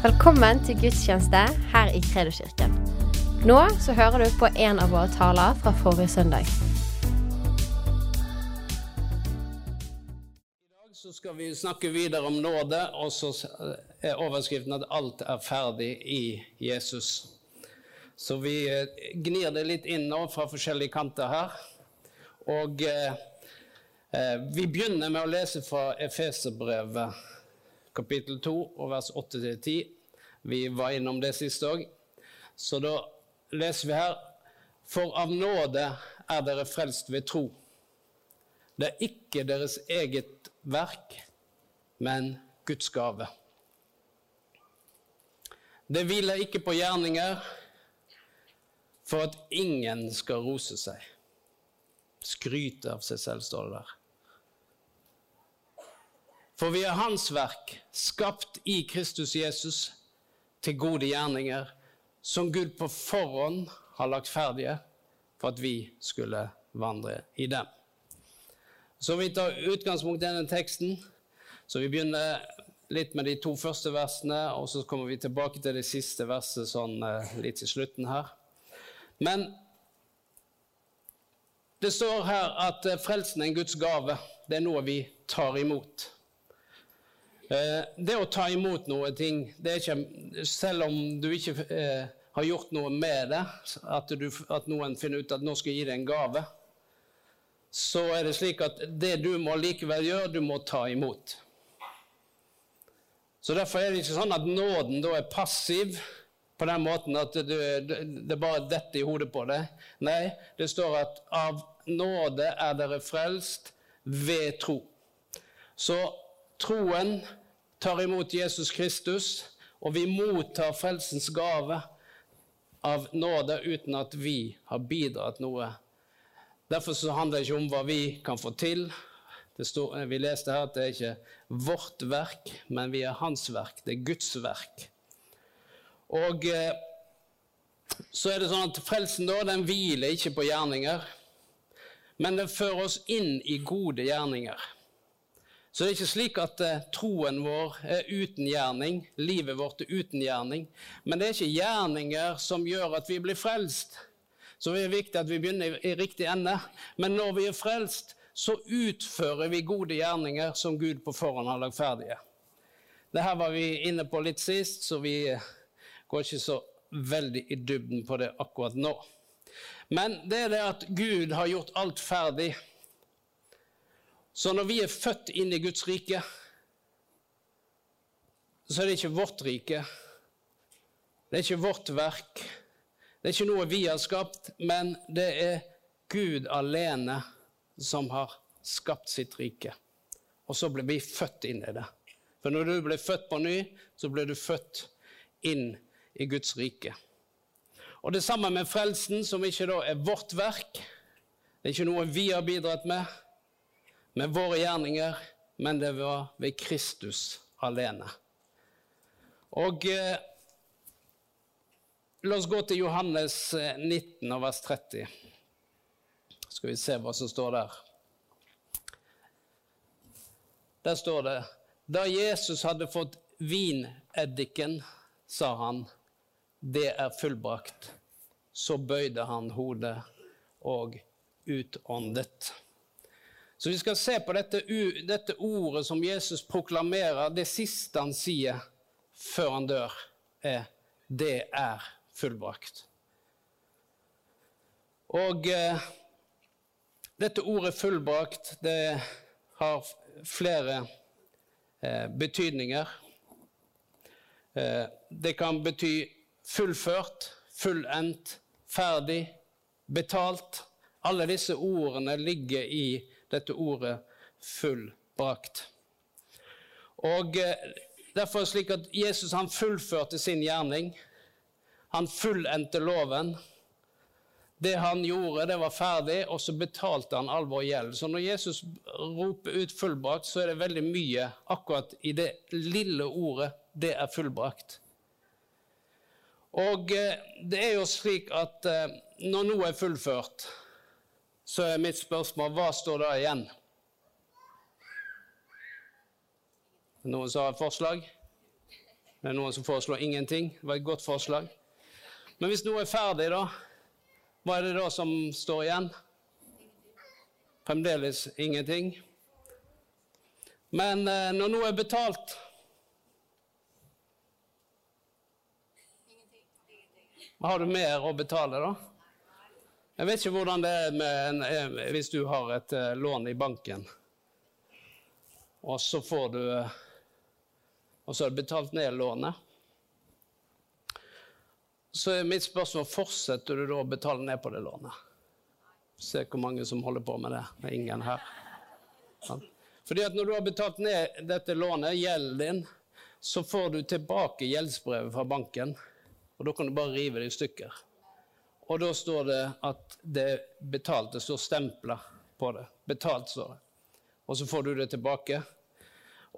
Velkommen til gudstjeneste her i Kredoskirken. Nå så hører du på en av våre taler fra forrige søndag. I dag så skal vi snakke videre om nåde, og så er overskriften at alt er ferdig i Jesus. Så vi eh, gnir det litt inn nå fra forskjellige kanter her. Og eh, eh, vi begynner med å lese fra Efeserbrevet kapittel 2 og vers 8-10. Vi var innom det sist òg. Så da leser vi her For av nåde er dere frelst ved tro. Det er ikke deres eget verk, men Guds gave. Det hviler ikke på gjerninger for at ingen skal rose seg. Skryte av seg selv, står det der. For vi er Hans verk, skapt i Kristus Jesus til gode gjerninger, som Gud på forhånd har lagt ferdige for at vi skulle vandre i dem. Så vi tar utgangspunkt i denne teksten. Så vi begynner litt med de to første versene, og så kommer vi tilbake til det siste verset sånn eh, litt til slutten her. Men det står her at eh, frelsen er en Guds gave. Det er noe vi tar imot. Eh, det å ta imot noe ting, ikke Selv om du ikke eh, har gjort noe med det, at, du, at noen finner ut at nå skal jeg gi deg en gave, så er det slik at det du må likevel gjøre, du må ta imot. Så Derfor er det ikke sånn at nåden da er passiv på den måten at det, det bare detter i hodet på deg. Nei, det står at av nåde er dere frelst ved tro. Så troen tar imot Jesus Kristus, og vi mottar frelsens gave av nåde uten at vi har bidratt noe. Derfor handler det ikke om hva vi kan få til. Står, vi leste her at det er ikke vårt verk, men vi er hans verk. Det er Guds verk. Og eh, så er det sånn at frelsen da, den hviler ikke på gjerninger, men den fører oss inn i gode gjerninger. Så det er ikke slik at eh, troen vår er uten gjerning, livet vårt er uten gjerning. Men det er ikke gjerninger som gjør at vi blir frelst. Så det er viktig at vi begynner i, i riktig ende. Men når vi er frelst, så utfører vi gode gjerninger som Gud på forhånd har lagt ferdige. Dette var vi inne på litt sist, så vi går ikke så veldig i dybden på det akkurat nå. Men det er det at Gud har gjort alt ferdig. Så når vi er født inn i Guds rike, så er det ikke vårt rike. Det er ikke vårt verk. Det er ikke noe vi har skapt, men det er Gud alene som har skapt sitt rike. Og så ble vi født inn i det. For når du ble født på ny, så ble du født inn i Guds rike. Og det samme med frelsen, som ikke da er vårt verk. Det er ikke noe vi har bidratt med, med våre gjerninger, men det var ved Kristus alene. Og eh, la oss gå til Johannes 19 og vers 30. Skal vi se hva som står der. Der står det Da Jesus hadde fått vineddiken, sa han, det er fullbrakt. Så bøyde han hodet og utåndet. Så vi skal se på dette, dette, ordet som Jesus proklamerer, det siste han sier før han dør, er 'det er fullbrakt'. Og eh, dette ordet 'fullbrakt' det har flere eh, betydninger. Eh, det kan bety fullført, fullendt, ferdig, betalt. Alle disse ordene ligger i dette ordet 'fullbrakt'. Og eh, Derfor er det slik at Jesus han fullførte sin gjerning. Han fullendte loven. Det han gjorde, det var ferdig, og så betalte han all vår gjeld. Så når Jesus roper ut 'fullbrakt', så er det veldig mye akkurat i det lille ordet 'det er fullbrakt'. Og eh, det er jo slik at eh, når noe er fullført, så er mitt spørsmål hva står da igjen? Noen som har et forslag? Det er noen som foreslår ingenting. Det var et godt forslag. Men hvis noe er ferdig, da, hva er det da som står igjen? Fremdeles ingenting. Men eh, når noe er betalt Har du mer å betale, da? Jeg vet ikke hvordan det er en, eh, hvis du har et uh, lån i banken, og så får du uh, Og så har du betalt ned lånet. Så er mitt spørsmål fortsetter du da å betale ned på det lånet. Se hvor mange som holder på med det. Det er ingen her. Fordi at når du har betalt ned dette lånet, gjelden din, så får du tilbake gjeldsbrevet fra banken. Og da kan du bare rive det i stykker. Og da står det at det er betalt. Det står stempler på det. Betalt, står det. Og så får du det tilbake,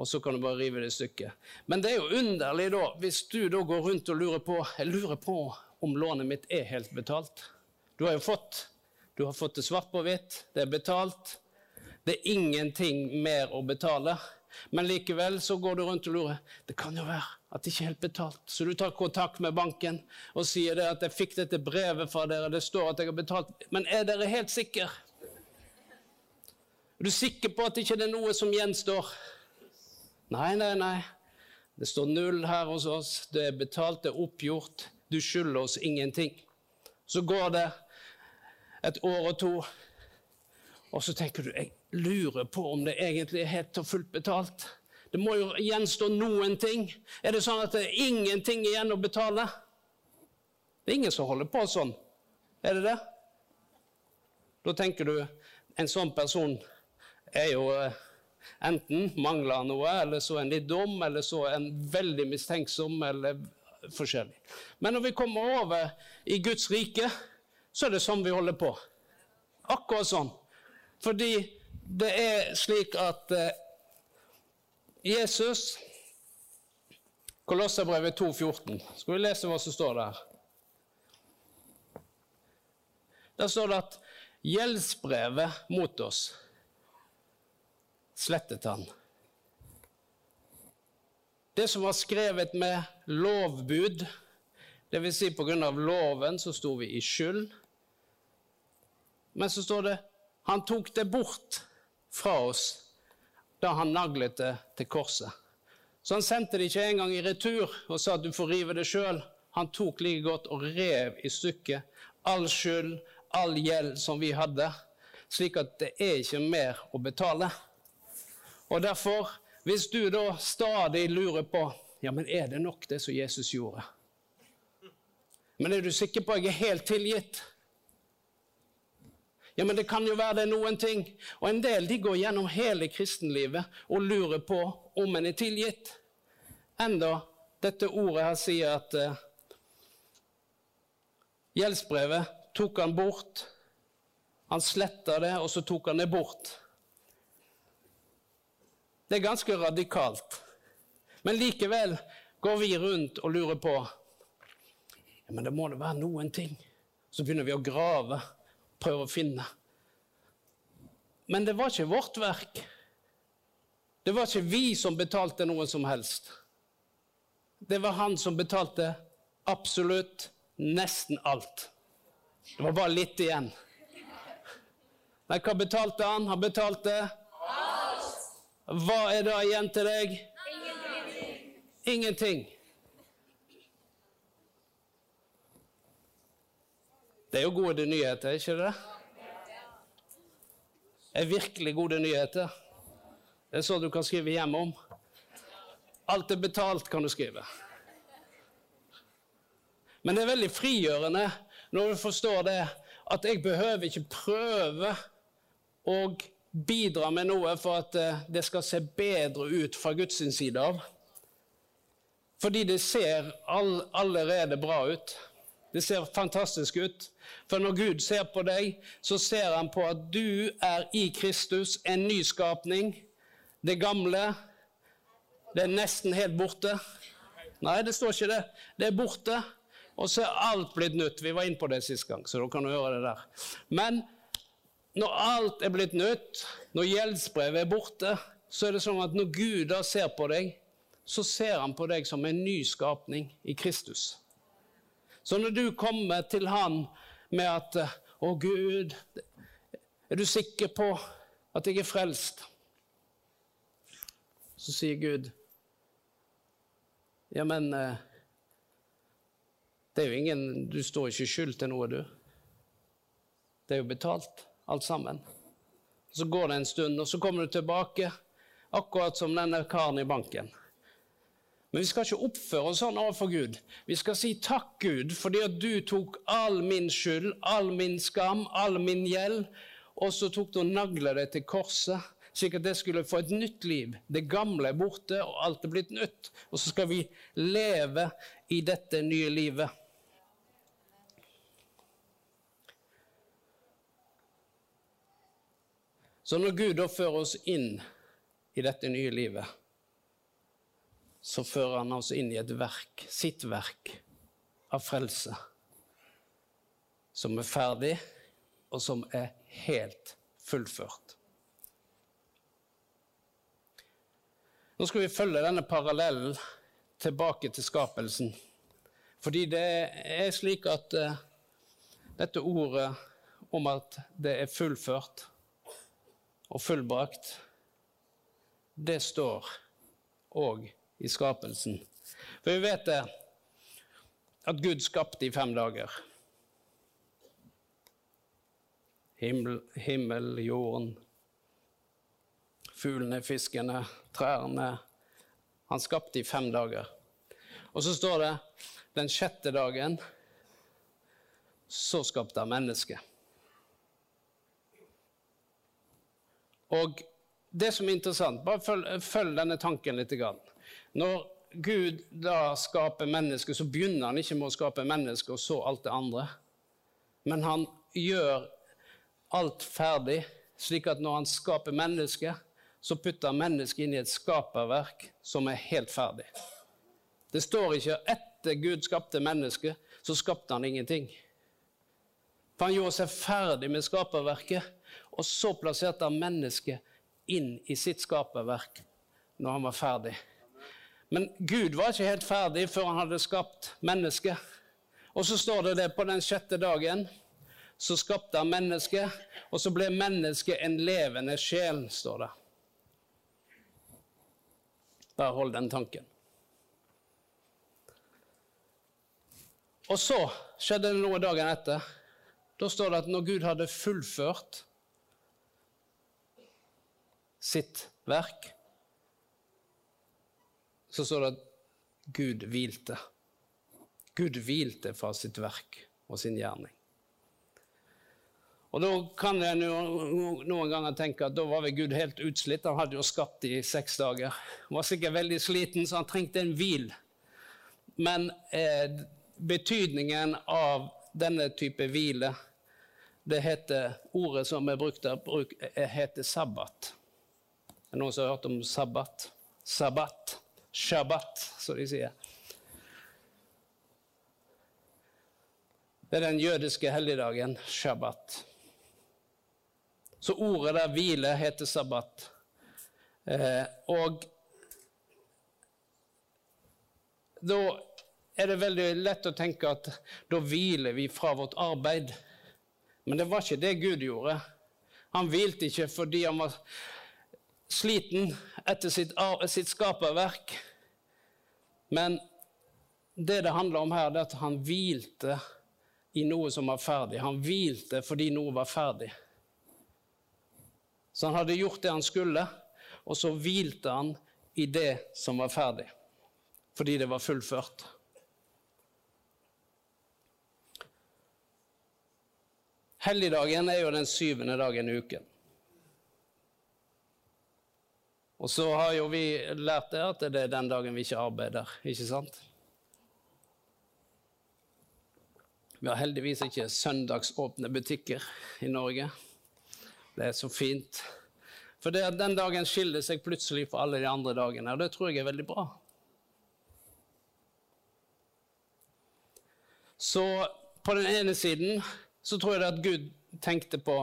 og så kan du bare rive det i stykker. Men det er jo underlig, da, hvis du da går rundt og lurer på Jeg lurer på om lånet mitt er helt betalt. Du har jo fått Du har fått det svart på hvitt. Det er betalt. Det er ingenting mer å betale. Men likevel så går du rundt og lurer. Det kan jo være at det ikke er helt betalt. Så du tar kontakt med banken og sier at 'jeg fikk dette brevet fra dere', det står at jeg har betalt. Men er dere helt sikre? Er du sikker på at det ikke er noe som gjenstår? Nei, nei, nei. Det står null her hos oss. Det er betalt, det er oppgjort. Du skylder oss ingenting. Så går det et år og to, og så tenker du jeg lurer på om det egentlig er helt og fullt betalt. Det må jo gjenstå noen ting. Er det sånn at det er ingenting igjen å betale? Det er ingen som holder på sånn. Er det det? Da tenker du en sånn person er jo eh, enten mangler noe, eller så en litt dum, eller så en veldig mistenksom, eller forskjellig. Men når vi kommer over i Guds rike, så er det sånn vi holder på. Akkurat sånn. Fordi det er slik at eh, Jesus Kolosserbrevet 2,14. Skal vi lese hva som står der? Der står det at gjeldsbrevet mot oss slettet han. Det som var skrevet med lovbud, dvs. Si pga. loven, så sto vi i skyld. Men så står det han tok det bort fra oss da han naglet det til korset. Så han sendte det ikke engang i retur og sa at du får rive det sjøl. Han tok like godt og rev i stykket all skyld, all gjeld som vi hadde, slik at det er ikke mer å betale. Og derfor, hvis du da stadig lurer på ja, men er det nok det som Jesus gjorde? Men er du sikker på at jeg er helt tilgitt? Ja, men det kan jo være det er noen ting. Og en del de går gjennom hele kristenlivet og lurer på om en er tilgitt. Enda dette ordet her sier at uh, gjeldsbrevet tok han bort. Han sletta det, og så tok han det bort. Det er ganske radikalt. Men likevel går vi rundt og lurer på ja, men det må da være noen ting. Så begynner vi å grave prøve å finne. Men det var ikke vårt verk. Det var ikke vi som betalte noe som helst. Det var han som betalte absolutt nesten alt. Det var bare litt igjen. Men hva betalte han? Han betalte alt. Hva er da igjen til deg? Ingenting. Ingenting. Det er jo gode nyheter, ikke det? Det er virkelig gode nyheter. Det er så du kan skrive hjemme om. Alt er betalt, kan du skrive. Men det er veldig frigjørende når du forstår det, at jeg behøver ikke prøve å bidra med noe for at eh, det skal se bedre ut fra Guds side av. Fordi det ser allerede bra ut. Det ser fantastisk ut. For når Gud ser på deg, så ser han på at du er i Kristus, en nyskapning. Det gamle, det er nesten helt borte. Nei, det står ikke det. Det er borte. Og så er alt blitt nytt. Vi var inne på det sist gang, så da kan du høre det der. Men når alt er blitt nytt, når gjeldsbrevet er borte, så er det sånn at når Gud da ser på deg, så ser han på deg som en ny skapning i Kristus. Så når du kommer til han med at 'Å, Gud, er du sikker på at jeg er frelst?' Så sier Gud, 'Ja, men eh, det er jo ingen Du står ikke skyld til noe, du. Det er jo betalt, alt sammen. Så går det en stund, og så kommer du tilbake, akkurat som denne karen i banken. Men vi skal ikke oppføre oss sånn overfor Gud. Vi skal si takk, Gud, fordi at du tok all min skyld, all min skam, all min gjeld, og så tok du og nagla det til korset, slik at det skulle få et nytt liv. Det gamle er borte, og alt er blitt nytt. Og så skal vi leve i dette nye livet. Så når Gud da fører oss inn i dette nye livet, så fører han oss inn i et verk, sitt verk, av frelse, som er ferdig, og som er helt fullført. Nå skal vi følge denne parallellen tilbake til skapelsen. Fordi det er slik at uh, dette ordet om at det er fullført og fullbrakt, det står òg i skapelsen. For vi vet det at Gud skapte i fem dager. Himmel, himmel jorden, fuglene, fiskene, trærne. Han skapte i fem dager. Og så står det den sjette dagen så skapte han mennesket. Og det som er interessant, bare følg, følg denne tanken litt. Når Gud da skaper mennesker, så begynner han ikke med å skape mennesker og så alt det andre. Men han gjør alt ferdig, slik at når han skaper mennesker, så putter han mennesket inn i et skaperverk som er helt ferdig. Det står ikke etter Gud skapte mennesket, så skapte han ingenting. For han gjorde seg ferdig med skaperverket, og så plasserte han mennesket inn i sitt skaperverk når han var ferdig. Men Gud var ikke helt ferdig før han hadde skapt mennesket. Og så står det det på den sjette dagen. Så skapte han mennesket, og så ble mennesket en levende sjel, står det. Bare hold den tanken. Og så skjedde det noe dagen etter. Da står det at når Gud hadde fullført sitt verk, så står det at Gud hvilte. Gud hvilte fra sitt verk og sin gjerning. Og Da kan jeg noen ganger tenke at da var vel Gud helt utslitt. Han hadde jo skapt i seks dager. Han var sikkert veldig sliten, så han trengte en hvil. Men eh, betydningen av denne type hvile, det heter ordet som er brukt der, eh, heter sabbat. Er det noen som har hørt om sabbat? Sabbat. Shabbat, som de sier. Det er den jødiske helligdagen shabbat. Så ordet der hvile heter sabbat. Eh, og da er det veldig lett å tenke at da hviler vi fra vårt arbeid. Men det var ikke det Gud gjorde. Han hvilte ikke fordi han var sliten etter sitt, sitt skaperverk. Men det det handler om her, er at han hvilte i noe som var ferdig. Han hvilte fordi noe var ferdig. Så han hadde gjort det han skulle, og så hvilte han i det som var ferdig. Fordi det var fullført. Helligdagen er jo den syvende dagen i uken. Og så har jo vi lært det at det er den dagen vi ikke arbeider, ikke sant? Vi har heldigvis ikke søndagsåpne butikker i Norge. Det er så fint. For det at den dagen skiller seg plutselig fra alle de andre dagene, og det tror jeg er veldig bra. Så på den ene siden så tror jeg at Gud tenkte på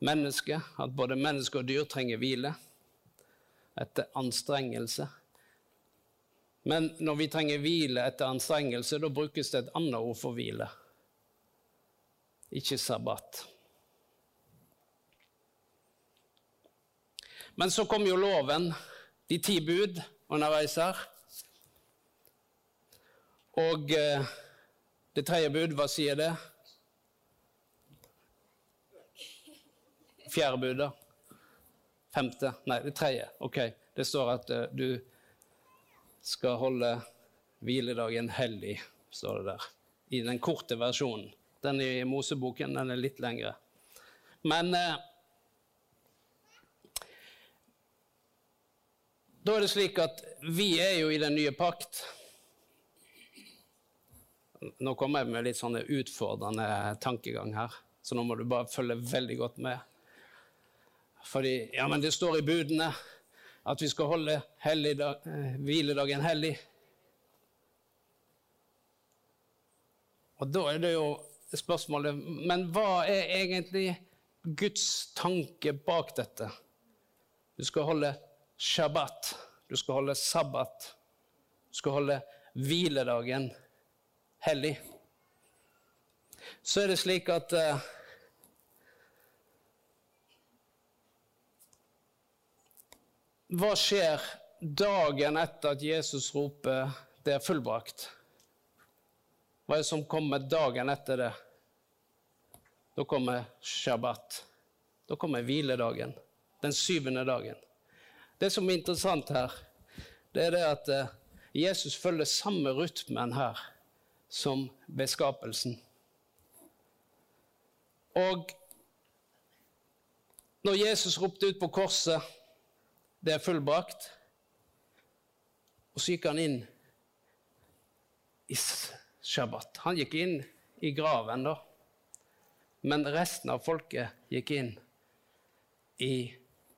mennesket, at både menneske og dyr trenger hvile etter anstrengelse. Men når vi trenger hvile etter anstrengelse, da brukes det et annet ord for hvile. Ikke sabbat. Men så kom jo loven, de ti bud, underveis her. Og eh, det tredje bud, hva sier det? Fjerde bud, da? Femte? Nei, det tredje. Ok. Det står at uh, du skal holde hviledagen hellig, står det der. I den korte versjonen. Den i Moseboken den er litt lengre. Men uh, Da er det slik at vi er jo i den nye pakt. Nå kommer jeg med litt sånne utfordrende tankegang her, så nå må du bare følge veldig godt med. Fordi ja, men det står i budene at vi skal holde helligdag, eh, hviledagen hellig. Og da er det jo spørsmålet Men hva er egentlig Guds tanke bak dette? Du skal holde shabbat. Du skal holde sabbat. Du skal holde hviledagen hellig. Så er det slik at uh, Hva skjer dagen etter at Jesus roper 'det er fullbrakt'? Hva er det som kommer dagen etter det? Da kommer shabbat. Da kommer hviledagen. Den syvende dagen. Det som er interessant her, det er det at eh, Jesus følger samme rytmen her som ved skapelsen. Og når Jesus ropte ut på korset 'Det er fullbrakt', og så gikk han inn i shabbat. Han gikk inn i graven, da. Men resten av folket gikk inn i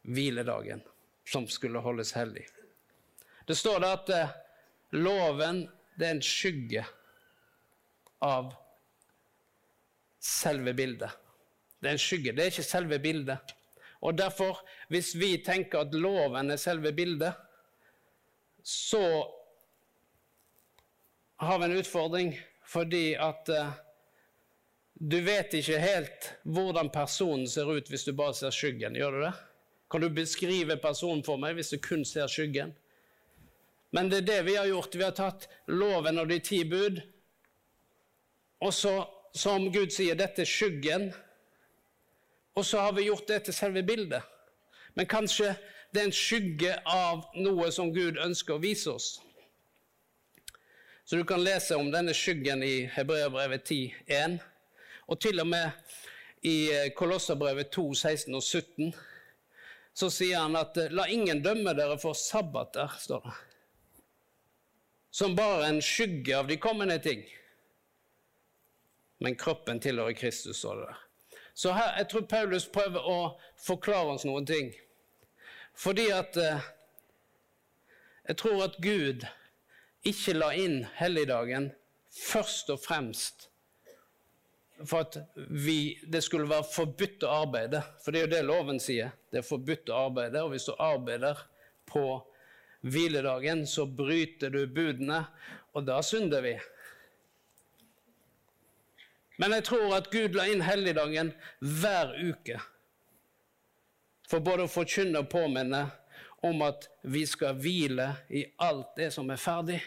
hviledagen som skulle holdes hellig. Det står da at eh, loven det er en skygge av selve bildet. Det er en skygge, det er ikke selve bildet. Og derfor, hvis vi tenker at loven er selve bildet, så har vi en utfordring fordi at uh, du vet ikke helt hvordan personen ser ut hvis du bare ser skyggen. Gjør du det? Kan du beskrive personen for meg hvis du kun ser skyggen? Men det er det vi har gjort. Vi har tatt loven og de ti bud, og så, som Gud sier, dette er skyggen, og så har vi gjort det til selve bildet. Men kanskje det er en skygge av noe som Gud ønsker å vise oss. Så du kan lese om denne skyggen i Hebreabrevet 10,1, og til og med i Kolosserbrevet 2, 16 og 17 så sier han at eh, la ingen dømme dere for sabbater, står det. Som bare en skygge av de kommende ting. Men kroppen tilhører Kristus, står det der. Så her, jeg tror Paulus prøver å forklare oss noen ting. Fordi at eh, Jeg tror at Gud ikke la inn helligdagen først og fremst for at vi, det skulle være forbudt å arbeide. For det er jo det loven sier. Det er forbudt å arbeide. Og hvis du arbeider på hviledagen, så bryter du budene, og da synder vi. Men jeg tror at Gud la inn helligdagen hver uke. For både å forkynne og påminne om at vi skal hvile i alt det som er ferdig.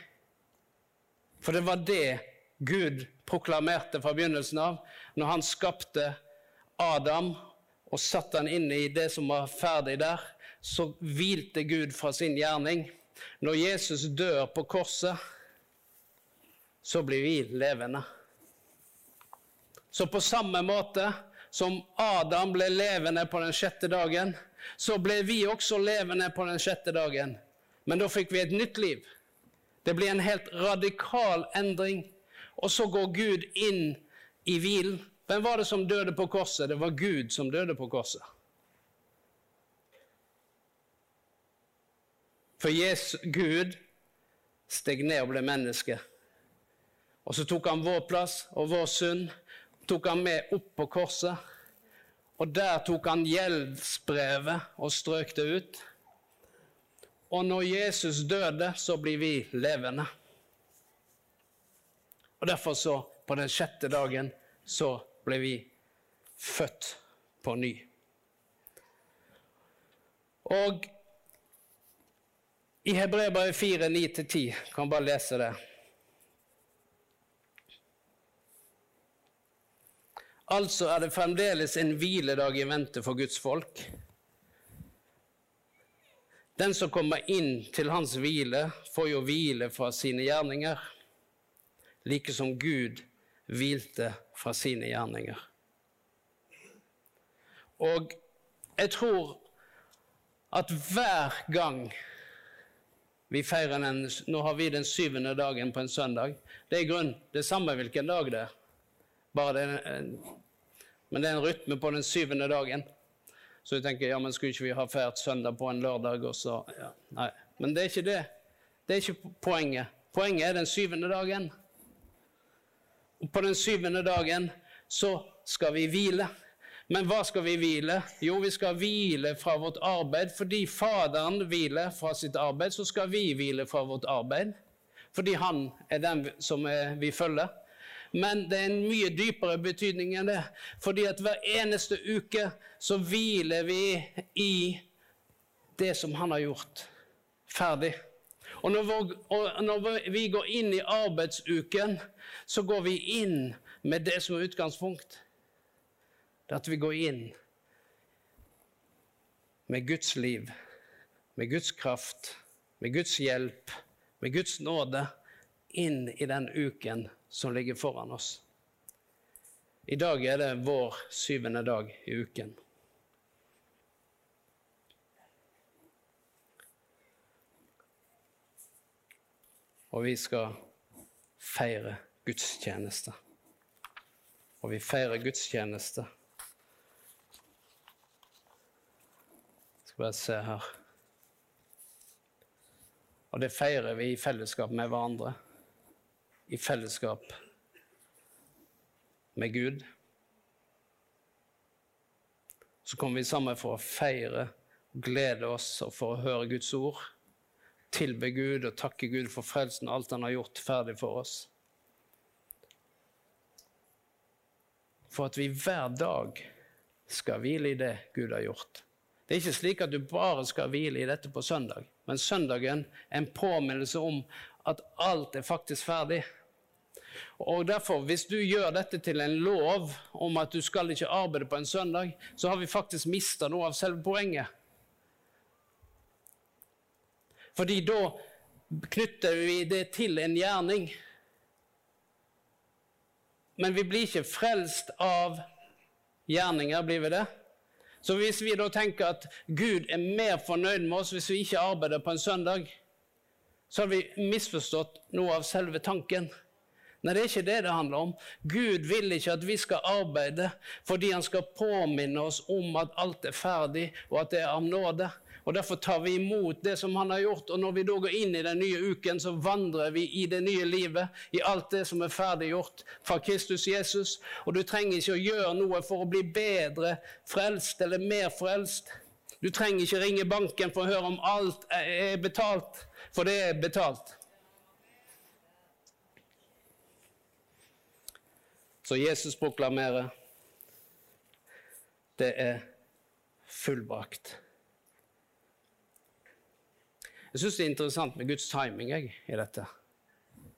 For det var det Gud proklamerte fra begynnelsen av, når han skapte Adam og satte han inn i det som var ferdig der, så hvilte Gud fra sin gjerning. Når Jesus dør på korset, så blir vi levende. Så på samme måte som Adam ble levende på den sjette dagen, så ble vi også levende på den sjette dagen. Men da fikk vi et nytt liv. Det ble en helt radikal endring og så går Gud inn i hvilen. Hvem var det som døde på korset? Det var Gud som døde på korset. For Jesus, Gud steg ned og ble menneske. Og så tok han vår plass og vår synd tok han med opp på korset. Og der tok han gjeldsbrevet og strøk det ut. Og når Jesus døde, så blir vi levende. Og derfor så, på den sjette dagen, så ble vi født på ny. Og i Hebrevet 4, 9-10, kan bare lese det. Altså er det fremdeles en hviledag i vente for Guds folk. Den som kommer inn til hans hvile, får jo hvile fra sine gjerninger, like som Gud hvilte fra sine gjerninger. Og jeg tror at hver gang vi feirer den Nå har vi den syvende dagen på en søndag. Det er i grunn det samme hvilken dag det er. Det en, men det er en rytme på den syvende dagen. Så jeg tenker ja, men skulle ikke vi ha feiret søndag på en lørdag? og så, ja. Nei. Men det er ikke det. Det er ikke poenget. Poenget er den syvende dagen. Og på den syvende dagen så skal vi hvile. Men hva skal vi hvile? Jo, vi skal hvile fra vårt arbeid. Fordi Faderen hviler fra sitt arbeid, så skal vi hvile fra vårt arbeid. Fordi han er den som vi følger. Men det er en mye dypere betydning enn det. Fordi at hver eneste uke så hviler vi i det som han har gjort. Ferdig. Og når vi går inn i arbeidsuken, så går vi inn med det som er utgangspunkt. Det at vi går inn med Guds liv, med Guds kraft, med Guds hjelp, med Guds nåde inn i den uken som ligger foran oss. I dag er det vår syvende dag i uken. Og vi skal feire gudstjeneste. Og vi feirer gudstjeneste. Skal bare se her. Og det feirer vi i fellesskap med hverandre i fellesskap med Gud. Så kommer vi sammen for å feire, glede oss og for å høre Guds ord. Tilbe Gud og takke Gud for frelsen og alt han har gjort ferdig for oss. For at vi hver dag skal hvile i det Gud har gjort. Det er ikke slik at du bare skal hvile i dette på søndag, men søndagen er en påminnelse om at alt er faktisk ferdig. Og derfor, Hvis du gjør dette til en lov om at du skal ikke arbeide på en søndag, så har vi faktisk mista noe av selve poenget. Fordi da knytter vi det til en gjerning. Men vi blir ikke frelst av gjerninger, blir vi det? Så hvis vi da tenker at Gud er mer fornøyd med oss hvis vi ikke arbeider på en søndag, så har vi misforstått noe av selve tanken. Nei, det er ikke det det handler om. Gud vil ikke at vi skal arbeide fordi han skal påminne oss om at alt er ferdig, og at det er av nåde. Og Derfor tar vi imot det som han har gjort. Og når vi da går inn i den nye uken, så vandrer vi i det nye livet, i alt det som er ferdiggjort fra Kristus Jesus. Og du trenger ikke å gjøre noe for å bli bedre frelst eller mer frelst. Du trenger ikke ringe banken for å høre om alt er betalt, for det er betalt. Så Jesus proklamerer det er fullbrakt. Jeg syns det er interessant med Guds timing jeg, i dette.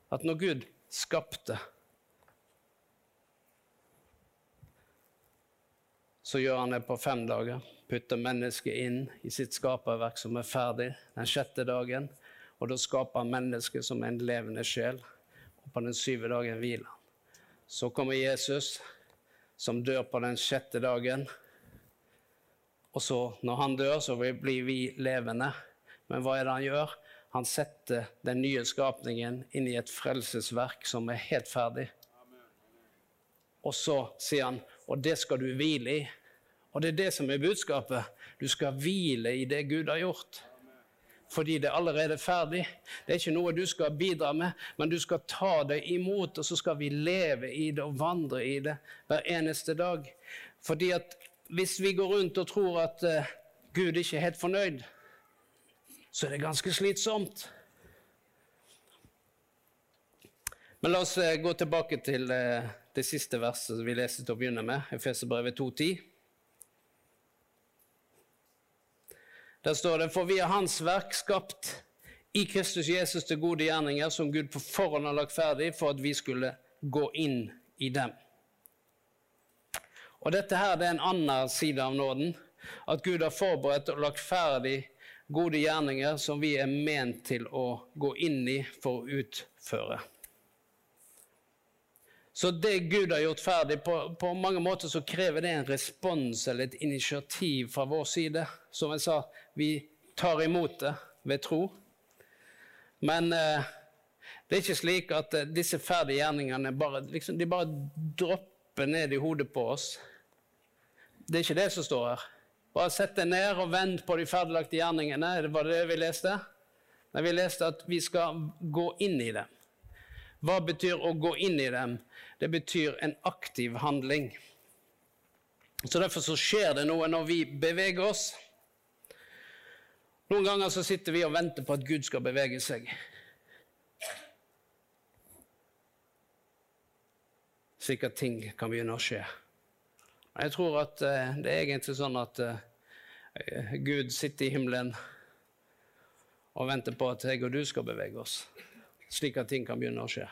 At når Gud skapte, så gjør han det på fem dager. Putter mennesket inn i sitt skaperverk som er ferdig den sjette dagen. Og da skaper han mennesket som en levende sjel. Og på den syvende dagen hviler han. Så kommer Jesus, som dør på den sjette dagen. Og så, når han dør, så blir vi levende. Men hva er det han gjør? Han setter den nye skapningen inn i et frelsesverk som er helt ferdig. Og så sier han, og det skal du hvile i. Og det er det som er budskapet. Du skal hvile i det Gud har gjort fordi det er allerede ferdig. Det er ikke noe du skal bidra med, men du skal ta det imot, og så skal vi leve i det og vandre i det hver eneste dag. Fordi at hvis vi går rundt og tror at uh, Gud ikke er helt fornøyd, så er det ganske slitsomt. Men la oss eh, gå tilbake til eh, det siste verset vi leste til å begynne med, Efeserbrevet 2,10. Der står det For vi er Hans verk, skapt i Kristus Jesus til gode gjerninger, som Gud på forhånd har lagt ferdig for at vi skulle gå inn i dem. Og Dette her det er en annen side av nåden. At Gud har forberedt og lagt ferdig gode gjerninger som vi er ment til å gå inn i for å utføre. Så det Gud har gjort ferdig, på, på, mange måter så krever det en respons eller et initiativ fra vår side. Som jeg sa, vi tar imot det ved tro. Men eh, det er ikke slik at eh, disse ferdige gjerningene bare, liksom, de bare dropper ned i hodet på oss. Det er ikke det som står her. Bare sett deg ned og vent på de ferdiglagte gjerningene. Det var det vi leste. Nei, vi leste at vi skal gå inn i dem. Hva betyr å gå inn i dem? Det betyr en aktiv handling. Så Derfor så skjer det noe når vi beveger oss. Noen ganger så sitter vi og venter på at Gud skal bevege seg. Slik at ting kan begynne å skje. Jeg tror at uh, det er egentlig sånn at uh, Gud sitter i himmelen og venter på at jeg og du skal bevege oss slik at ting kan begynne å skje.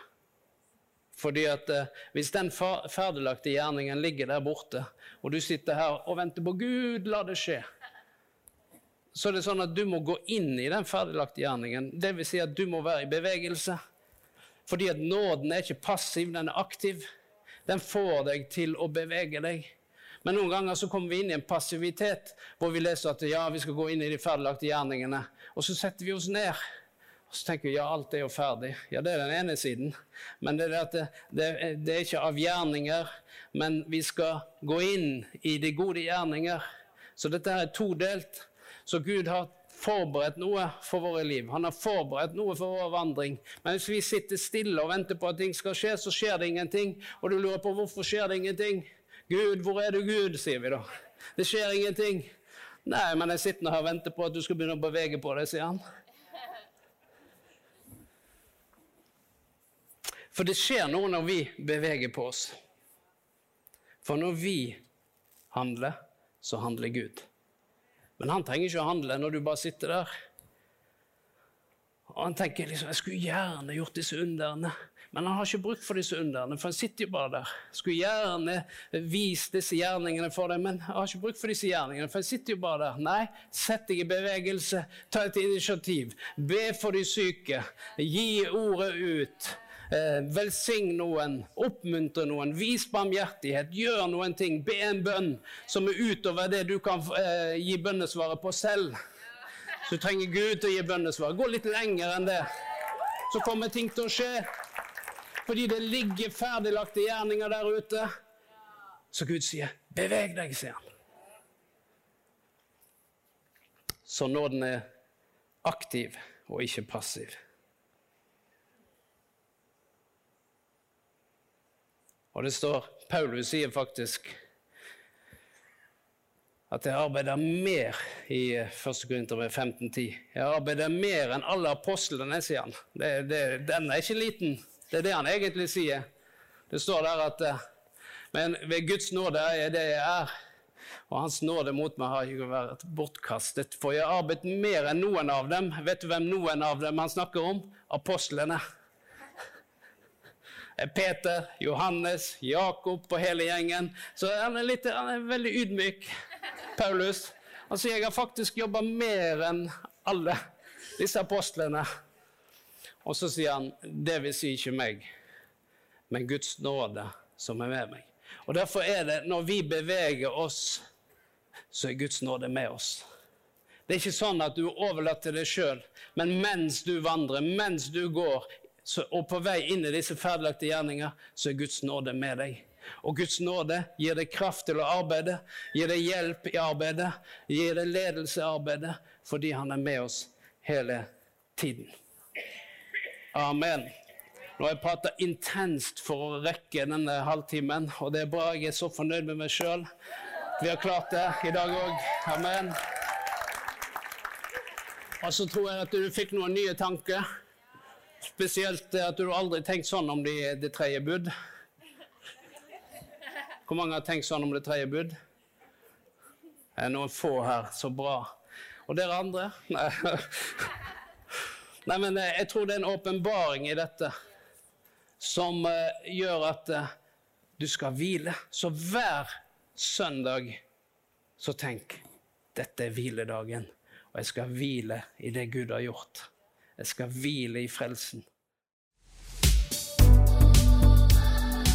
Fordi at eh, Hvis den ferdiglagte gjerningen ligger der borte, og du sitter her og venter på Gud, la det skje, så er det sånn at du må gå inn i den ferdiglagte gjerningen. Dvs. Si at du må være i bevegelse. Fordi at nåden er ikke passiv, den er aktiv. Den får deg til å bevege deg. Men noen ganger så kommer vi inn i en passivitet hvor vi leser at ja, vi skal gå inn i de ferdiglagte gjerningene, og så setter vi oss ned. Og så tenker vi ja, alt er jo ferdig. Ja, det er den ene siden. Men det er, det, det, det er ikke av gjerninger, men vi skal gå inn i de gode gjerninger. Så dette her er todelt. Så Gud har forberedt noe for våre liv. Han har forberedt noe for vår vandring. Men hvis vi sitter stille og venter på at ting skal skje, så skjer det ingenting. Og du lurer på hvorfor skjer det ingenting. Gud, hvor er du, Gud? sier vi da. Det skjer ingenting. Nei, men jeg sitter her og venter på at du skal begynne å bevege på deg, sier han. For det skjer noe når vi beveger på oss. For når vi handler, så handler Gud. Men han trenger ikke å handle når du bare sitter der. Og han tenker liksom jeg skulle gjerne gjort disse underne. Men han har ikke bruk for disse underne, for han sitter jo bare der. Skulle gjerne vist disse gjerningene for deg, men jeg har ikke bruk for disse gjerningene, for han sitter jo bare der. Nei, sett deg i bevegelse, ta et initiativ, be for de syke, gi ordet ut. Eh, velsign noen, oppmuntre noen, vis barmhjertighet, gjør noen ting. Be en bønn som er utover det du kan eh, gi bønnesvaret på selv. Så du trenger Gud til å gi bønnesvar. Gå litt lenger enn det. Så kommer ting til å skje. Fordi det ligger ferdiglagte gjerninger der ute. Så Gud sier, 'Beveg deg', sier han. Så nåden er aktiv og ikke passiv. Og det står Paulus sier faktisk at jeg arbeider mer i 1. Korinterbrev 15.10. Jeg arbeider mer enn alle apostlene, sier han. Det, det, den er ikke liten. Det er det han egentlig sier. Det står der at Men ved Guds nåde er jeg det jeg er. Og Hans nåde mot meg har ikke vært bortkastet. For jeg har arbeidet mer enn noen av dem. Vet du hvem noen av dem han snakker om? Apostlene. Peter, Johannes, Jakob og hele gjengen. Så han er, litt, han er veldig ydmyk, Paulus. Han sier jeg har faktisk jobba mer enn alle disse apostlene. Og så sier han det vil si ikke meg, men Guds nåde som er med meg. Og Derfor er det når vi beveger oss, så er Guds nåde med oss. Det er ikke sånn at du er overlatt deg sjøl, men mens du vandrer, mens du går så, og på vei inn i disse ferdiglagte gjerninger, så er Guds nåde med deg. Og Guds nåde gir deg kraft til å arbeide, gir deg hjelp i arbeidet, gir deg ledelse i arbeidet, fordi han er med oss hele tiden. Amen. Nå har jeg prata intenst for å rekke denne halvtimen, og det er bra. Jeg er så fornøyd med meg sjøl. Vi har klart det i dag òg. Amen. Og så tror jeg at du fikk noen nye tanker. Spesielt at du aldri har tenkt sånn om det de tredje bud. Hvor mange har tenkt sånn om det tredje bud? Det er noen få her. Så bra. Og dere andre? Nei. Nei, men jeg tror det er en åpenbaring i dette som uh, gjør at du skal hvile. Så hver søndag så tenk dette er hviledagen. Og jeg skal hvile i det Gud har gjort. Jeg skal hvile i frelsen.